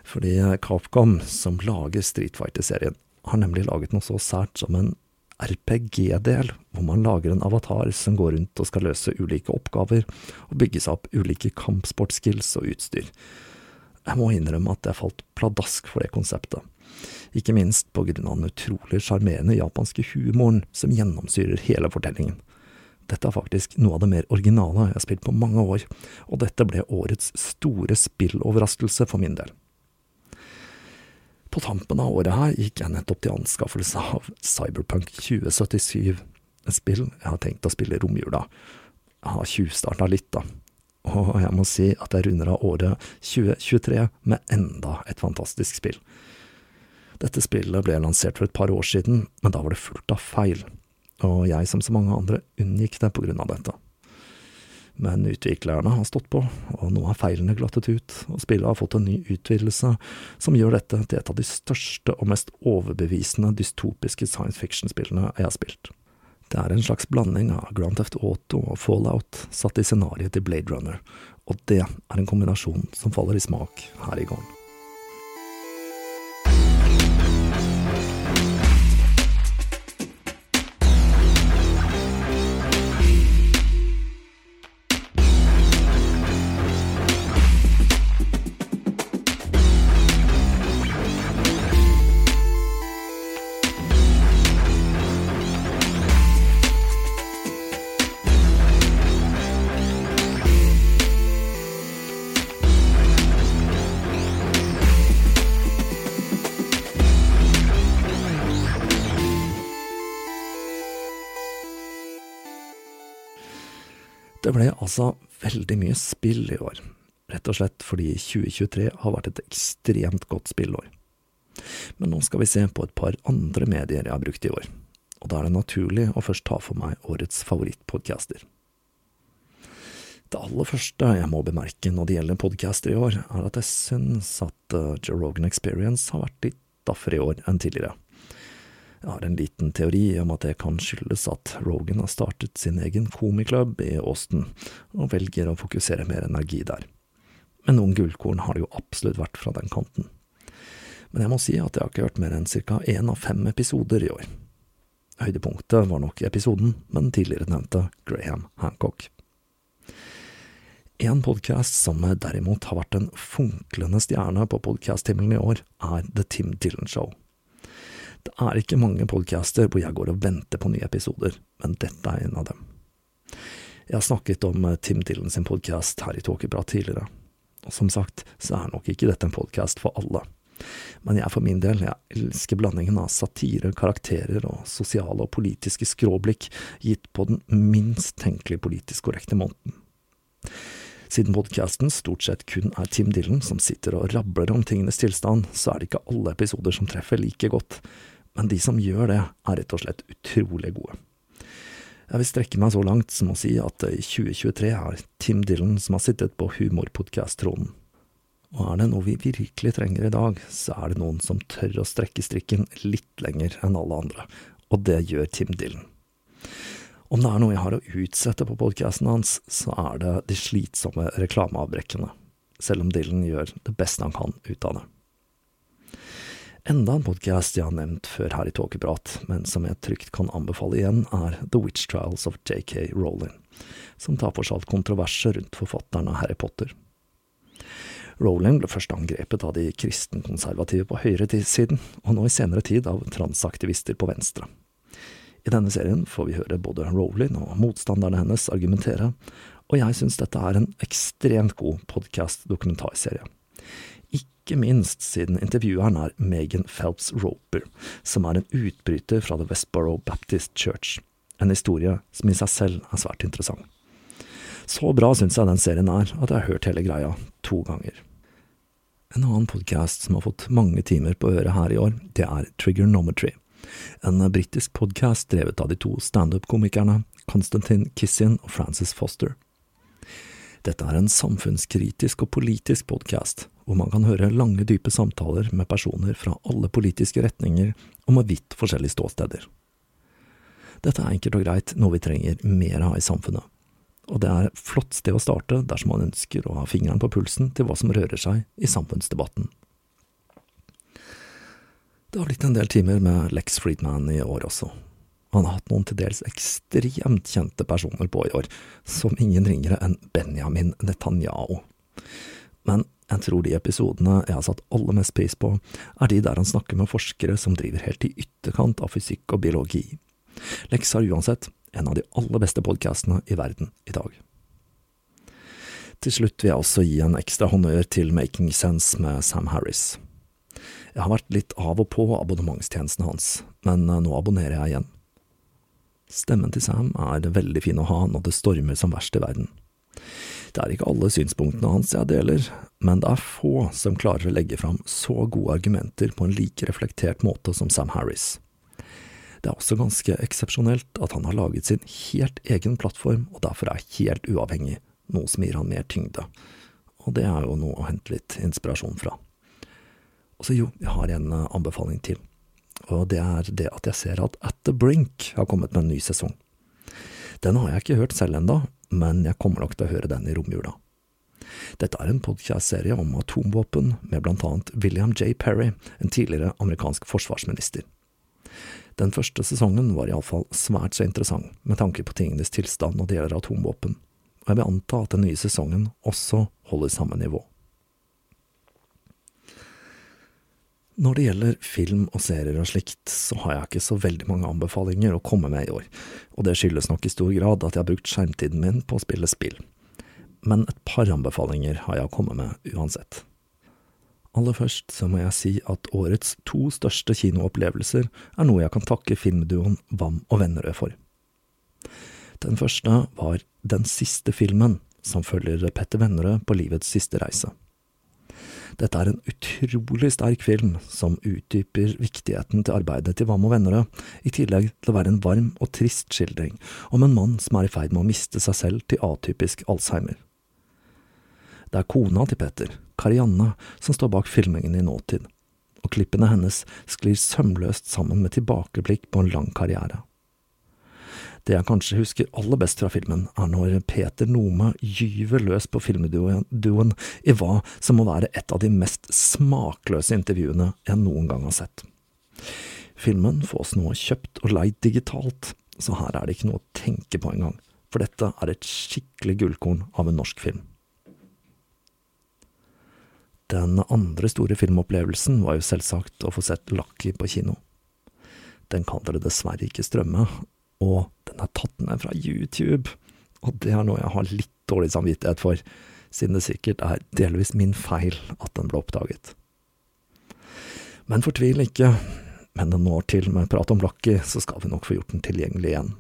Fordi Capcom, som lager Street Fighter-serien, har nemlig laget noe så sært som en RPG-del, hvor man lager en avatar som går rundt og skal løse ulike oppgaver, og bygge seg opp ulike kampsportskills og utstyr. Jeg må innrømme at jeg falt pladask for det konseptet ikke minst på grunn av den utrolig sjarmerende japanske humoren som gjennomsyrer hele fortellingen. Dette er faktisk noe av det mer originale jeg har spilt på mange år, og dette ble årets store spilloverraskelse for min del. På tampen av året her gikk jeg nettopp til anskaffelse av Cyberpunk 2077, et spill jeg har tenkt å spille i romjula. Jeg har tjuvstarta litt, da, og jeg må si at jeg runder av året 2023 med enda et fantastisk spill. Dette spillet ble lansert for et par år siden, men da var det fullt av feil, og jeg som så mange andre unngikk det på grunn av dette. Men utviklerne har stått på, og nå har feilene glattet ut, og spillet har fått en ny utvidelse som gjør dette til et av de største og mest overbevisende dystopiske science fiction-spillene jeg har spilt. Det er en slags blanding av Grand Theft Auto og Fallout satt i scenarioet til Blade Runner, og det er en kombinasjon som faller i smak her i gården. Altså veldig mye spill i år, rett og slett fordi 2023 har vært et ekstremt godt spillår. Men nå skal vi se på et par andre medier jeg har brukt i år, og da er det naturlig å først ta for meg årets favorittpodcaster. Det aller første jeg må bemerke når det gjelder podcaster i år, er at jeg syns at uh, Joe Rogan Experience har vært litt daffere i år enn tidligere. Jeg har en liten teori om at det kan skyldes at Rogan har startet sin egen komiklubb i Austin, og velger å fokusere mer energi der. Men noen gullkorn har det jo absolutt vært fra den kanten. Men jeg må si at jeg har ikke hørt mer enn ca. én av fem episoder i år. Høydepunktet var nok episoden med den tidligere nevnte Graham Hancock. En podkast som derimot har vært en funklende stjerne på podkasthimmelen i år, er The Tim Dylan Show. Det er ikke mange podcaster hvor jeg går og venter på nye episoder, men dette er en av dem. Jeg har snakket om eh, Tim Dylan sin podkast her i Tåkeprat tidligere, og som sagt så er nok ikke dette en podkast for alle. Men jeg for min del, jeg elsker blandingen av satire, karakterer og sosiale og politiske skråblikk gitt på den minst tenkelig politisk korrekte måneden. Siden podkasten stort sett kun er Tim Dylan som sitter og rabler om tingenes tilstand, så er det ikke alle episoder som treffer like godt, men de som gjør det, er rett og slett utrolig gode. Jeg vil strekke meg så langt som å si at i 2023 er Tim Dylan som har sittet på humorpodkast-tronen. Og er det noe vi virkelig trenger i dag, så er det noen som tør å strekke strikken litt lenger enn alle andre, og det gjør Tim Dylan. Om det er noe jeg har å utsette på podkasten hans, så er det de slitsomme reklameavbrekkene, selv om Dylan gjør det beste han kan ut av det. Enda en podkast jeg har nevnt før her i Tåkeprat, men som jeg trygt kan anbefale igjen, er The Witch Trials of JK Rowling, som tar for seg alt kontroverset rundt forfatteren av Harry Potter. Rowling ble først angrepet av de kristenkonservative på høyresiden, og nå i senere tid av transaktivister på venstre. I denne serien får vi høre både Rowling og motstanderne hennes argumentere, og jeg synes dette er en ekstremt god podkast-dokumentarserie. Ikke minst siden intervjueren er Megan Phelps Roper, som er en utbryter fra The Westborough Baptist Church, en historie som i seg selv er svært interessant. Så bra syns jeg den serien er at jeg har hørt hele greia to ganger. En annen podkast som har fått mange timer på øret her i år, det er Triggernometry. En britisk podkast drevet av de to standup-komikerne Konstantin Kissin og Francis Foster. Dette er en samfunnskritisk og politisk podkast, hvor man kan høre lange, dype samtaler med personer fra alle politiske retninger og med vidt forskjellige ståsteder. Dette er enkelt og greit noe vi trenger mer av i samfunnet, og det er et flott sted å starte dersom man ønsker å ha fingeren på pulsen til hva som rører seg i samfunnsdebatten. Det har blitt en del timer med Lex Friedman i år også. Han har hatt noen til dels ekstremt kjente personer på i år, som ingen ringere enn Benjamin Netanyahu. Men jeg tror de episodene jeg har satt aller mest pris på, er de der han snakker med forskere som driver helt i ytterkant av fysikk og biologi. Lex har uansett en av de aller beste podkastene i verden i dag. Til slutt vil jeg også gi en ekstra honnør til Making Sense med Sam Harris. Jeg har vært litt av og på abonnementstjenesten hans, men eh, nå abonnerer jeg igjen. Stemmen til Sam er veldig fin å ha når det stormer som verst i verden. Det er ikke alle synspunktene hans jeg deler, men det er få som klarer å legge fram så gode argumenter på en like reflektert måte som Sam Harris. Det er også ganske eksepsjonelt at han har laget sin helt egen plattform og derfor er helt uavhengig, noe som gir han mer tyngde, og det er jo noe å hente litt inspirasjon fra. Og så jo, jeg har en eh, anbefaling til, og det er det at jeg ser at At the Brink har kommet med en ny sesong. Den har jeg ikke hørt selv enda, men jeg kommer nok til å høre den i romjula. Dette er en podcast-serie om atomvåpen, med blant annet William J. Perry, en tidligere amerikansk forsvarsminister. Den første sesongen var iallfall svært så interessant, med tanke på tingenes tilstand når det gjelder atomvåpen, og jeg vil anta at den nye sesongen også holder samme nivå. Når det gjelder film og serier og slikt, så har jeg ikke så veldig mange anbefalinger å komme med i år, og det skyldes nok i stor grad at jeg har brukt skjermtiden min på å spille spill. Men et par anbefalinger har jeg å komme med uansett. Aller først så må jeg si at årets to største kinoopplevelser er noe jeg kan takke filmduoen Wam og Vennerød for. Den første var Den siste filmen, som følger Petter Vennerød på livets siste reise. Dette er en utrolig sterk film som utdyper viktigheten til arbeidet til Wam og Vennerød, i tillegg til å være en varm og trist skildring om en mann som er i ferd med å miste seg selv til atypisk Alzheimer. Det er kona til Petter, Karianne, som står bak filmingen i nåtid, og klippene hennes sklir sømløst sammen med tilbakeblikk på en lang karriere. Det jeg kanskje husker aller best fra filmen, er når Peter Nome gyver løs på filmduoen i hva som må være et av de mest smakløse intervjuene jeg noen gang har sett. Filmen fås nå kjøpt og leid digitalt, så her er det ikke noe å tenke på engang, for dette er et skikkelig gullkorn av en norsk film. Den andre store filmopplevelsen var jo selvsagt å få sett Lucky på kino. Den kan dere dessverre ikke strømme, og den er tatt ned fra YouTube, og det er noe jeg har litt dårlig samvittighet for, siden det sikkert er delvis min feil at den ble oppdaget. Men fortvil ikke, men det når til med prat om Lucky, så skal vi nok få gjort den tilgjengelig igjen.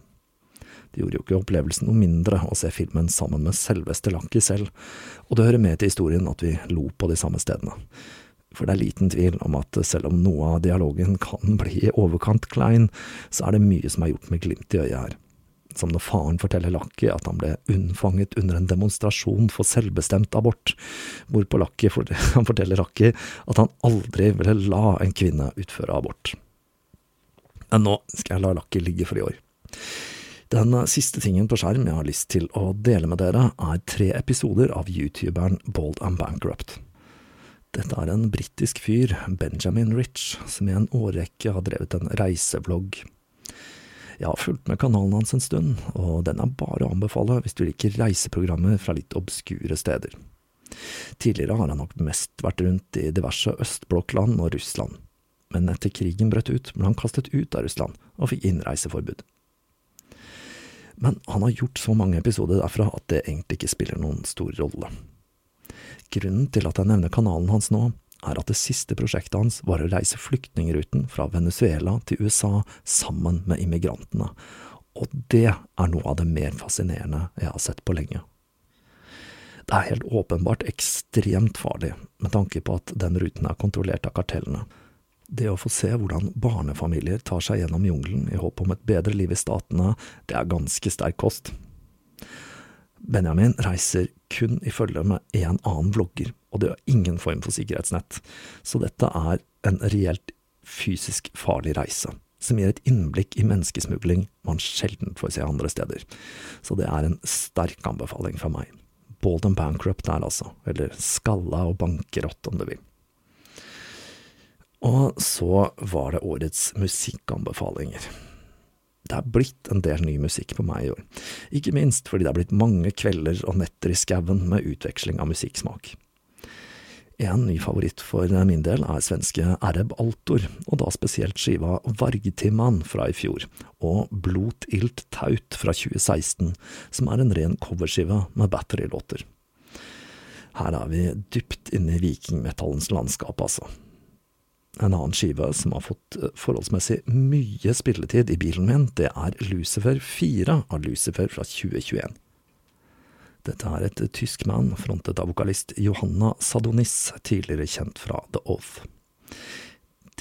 Det gjorde jo ikke opplevelsen noe mindre å se filmen sammen med selveste Lanki selv, og det hører med til historien at vi lo på de samme stedene for det er liten tvil om at selv om noe av dialogen kan *laughs* bli i overkant klein, så er det mye som er gjort med glimt i øyet her. Som når faren forteller Lakki at han ble unnfanget under en demonstrasjon for selvbestemt abort, hvorpå Lakki *laughs* forteller Lakki at han aldri ville la en kvinne utføre abort. Men nå skal jeg la Lakki ligge for i år. Den siste tingen på skjerm jeg har lyst til å dele med dere, er tre episoder av youtuberen Bold and Bankrupt. Dette er en britisk fyr, Benjamin Rich, som i en årrekke har drevet en reisevlogg. Jeg har fulgt med kanalen hans en stund, og den er bare å anbefale hvis du liker reiseprogrammer fra litt obskure steder. Tidligere har han nok mest vært rundt i diverse østblokkland og Russland, men etter krigen brøt ut ble han kastet ut av Russland og fikk innreiseforbud. Men han har gjort så mange episoder derfra at det egentlig ikke spiller noen stor rolle. Grunnen til at jeg nevner kanalen hans nå, er at det siste prosjektet hans var å reise flyktningruten fra Venezuela til USA sammen med immigrantene, og det er noe av det mer fascinerende jeg har sett på lenge. Det er helt åpenbart ekstremt farlig, med tanke på at den ruten er kontrollert av kartellene. Det å få se hvordan barnefamilier tar seg gjennom jungelen i håp om et bedre liv i statene, det er ganske sterk kost. Benjamin reiser kun i følge med én annen vlogger, og det har ingen form for sikkerhetsnett, så dette er en reelt fysisk farlig reise, som gir et innblikk i menneskesmugling man sjelden får se andre steder. Så det er en sterk anbefaling fra meg. Bald and bankrupt der, altså, eller skalla og bankerott, om du vil. Og så var det årets musikkanbefalinger. Det er blitt en del ny musikk på meg i år, ikke minst fordi det er blitt mange kvelder og netter i skauen med utveksling av musikksmak. En ny favoritt for min del er svenske Ereb Altor, og da spesielt skiva Vargtimman fra i fjor, og Blot Ilt Taut fra 2016, som er en ren coverskive med batterylåter. Her er vi dypt inne i vikingmetallens landskap, altså. En annen skive som har fått eh, forholdsmessig mye spilletid i bilen min, det er Lucifer 4 av Lucifer fra 2021. Dette er et tysk mann frontet av vokalist Johanna Sadonis, tidligere kjent fra The Oath.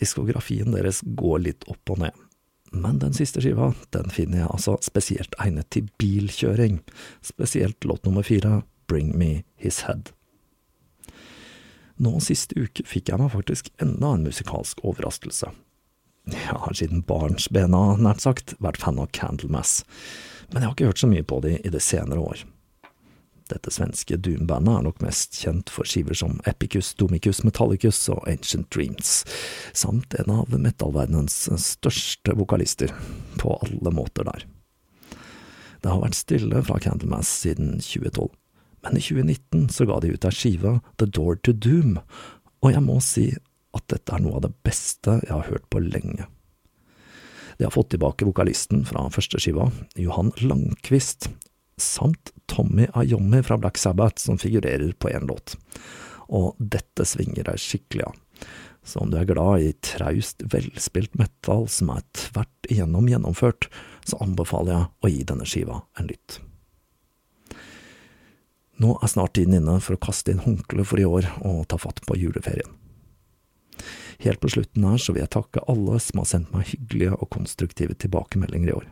Diskografien deres går litt opp og ned, men den siste skiva den finner jeg altså spesielt egnet til bilkjøring, spesielt låt nummer fire, Bring Me His Head. Nå siste uke fikk jeg meg faktisk enda en musikalsk overraskelse. Jeg har siden barnsbena, nært sagt, vært fan av Candlemass, men jeg har ikke hørt så mye på de i det senere år. Dette svenske doom-bandet er nok mest kjent for skiver som Epicus, Domicus, Metallicus og Ancient Dreams, samt en av metallverdenens største vokalister, på alle måter der. Det har vært stille fra Candlemass siden 2012 men i 2019 så ga de ut ei skive, The Door to Doom, og jeg må si at dette er noe av det beste jeg har hørt på lenge. De har fått tilbake vokalisten fra første skiva, Johan Langquist, samt Tommy Ayomi fra Black Sabbath, som figurerer på én låt. Og dette svinger deg skikkelig av. Så om du er glad i traust, velspilt metal som er tvert igjennom gjennomført, så anbefaler jeg å gi denne skiva en lytt. Nå er snart tiden inne for å kaste inn håndkleet for i år og ta fatt på juleferien. Helt på slutten her så vil jeg takke alle som har sendt meg hyggelige og konstruktive tilbakemeldinger i år.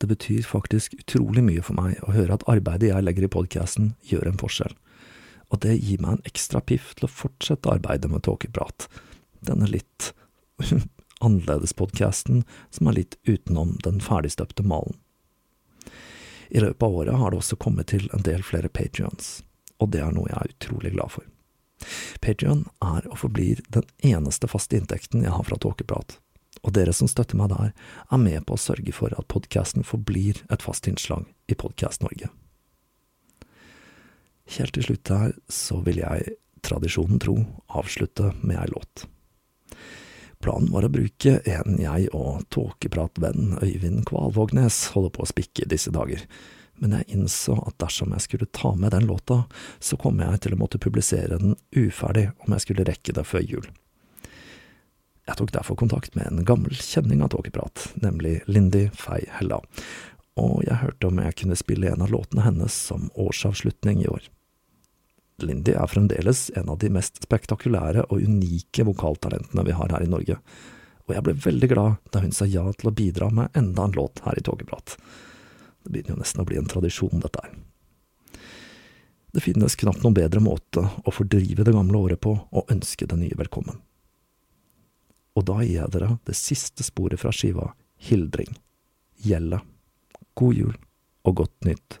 Det betyr faktisk utrolig mye for meg å høre at arbeidet jeg legger i podkasten, gjør en forskjell, og det gir meg en ekstra piff til å fortsette arbeidet med tåkeprat, denne litt *laughs* annerledes podkasten som er litt utenom den ferdigstøpte malen. I løpet av året har det også kommet til en del flere patrions, og det er noe jeg er utrolig glad for. Patrion er og forblir den eneste faste inntekten jeg har fra Tåkeprat, og dere som støtter meg der, er med på å sørge for at podkasten forblir et fast innslag i Podkast Norge. Helt til slutt her så vil jeg, tradisjonen tro, avslutte med ei låt. Planen var å bruke en jeg og tåkepratvenn Øyvind Kvalvågnes holder på å spikke i disse dager, men jeg innså at dersom jeg skulle ta med den låta, så kom jeg til å måtte publisere den uferdig om jeg skulle rekke det før jul. Jeg tok derfor kontakt med en gammel kjenning av Tåkeprat, nemlig Lindy Fei Hella, og jeg hørte om jeg kunne spille en av låtene hennes som årsavslutning i år. Lindy er fremdeles en av de mest spektakulære og unike vokaltalentene vi har her i Norge, og jeg ble veldig glad da hun sa ja til å bidra med enda en låt her i Togeprat. Det begynner jo nesten å bli en tradisjon, dette her. Det finnes knapt noen bedre måte å fordrive det gamle året på og ønske det nye velkommen. Og da gir jeg dere det siste sporet fra skiva, Hildring. Gjelle. God jul og godt nytt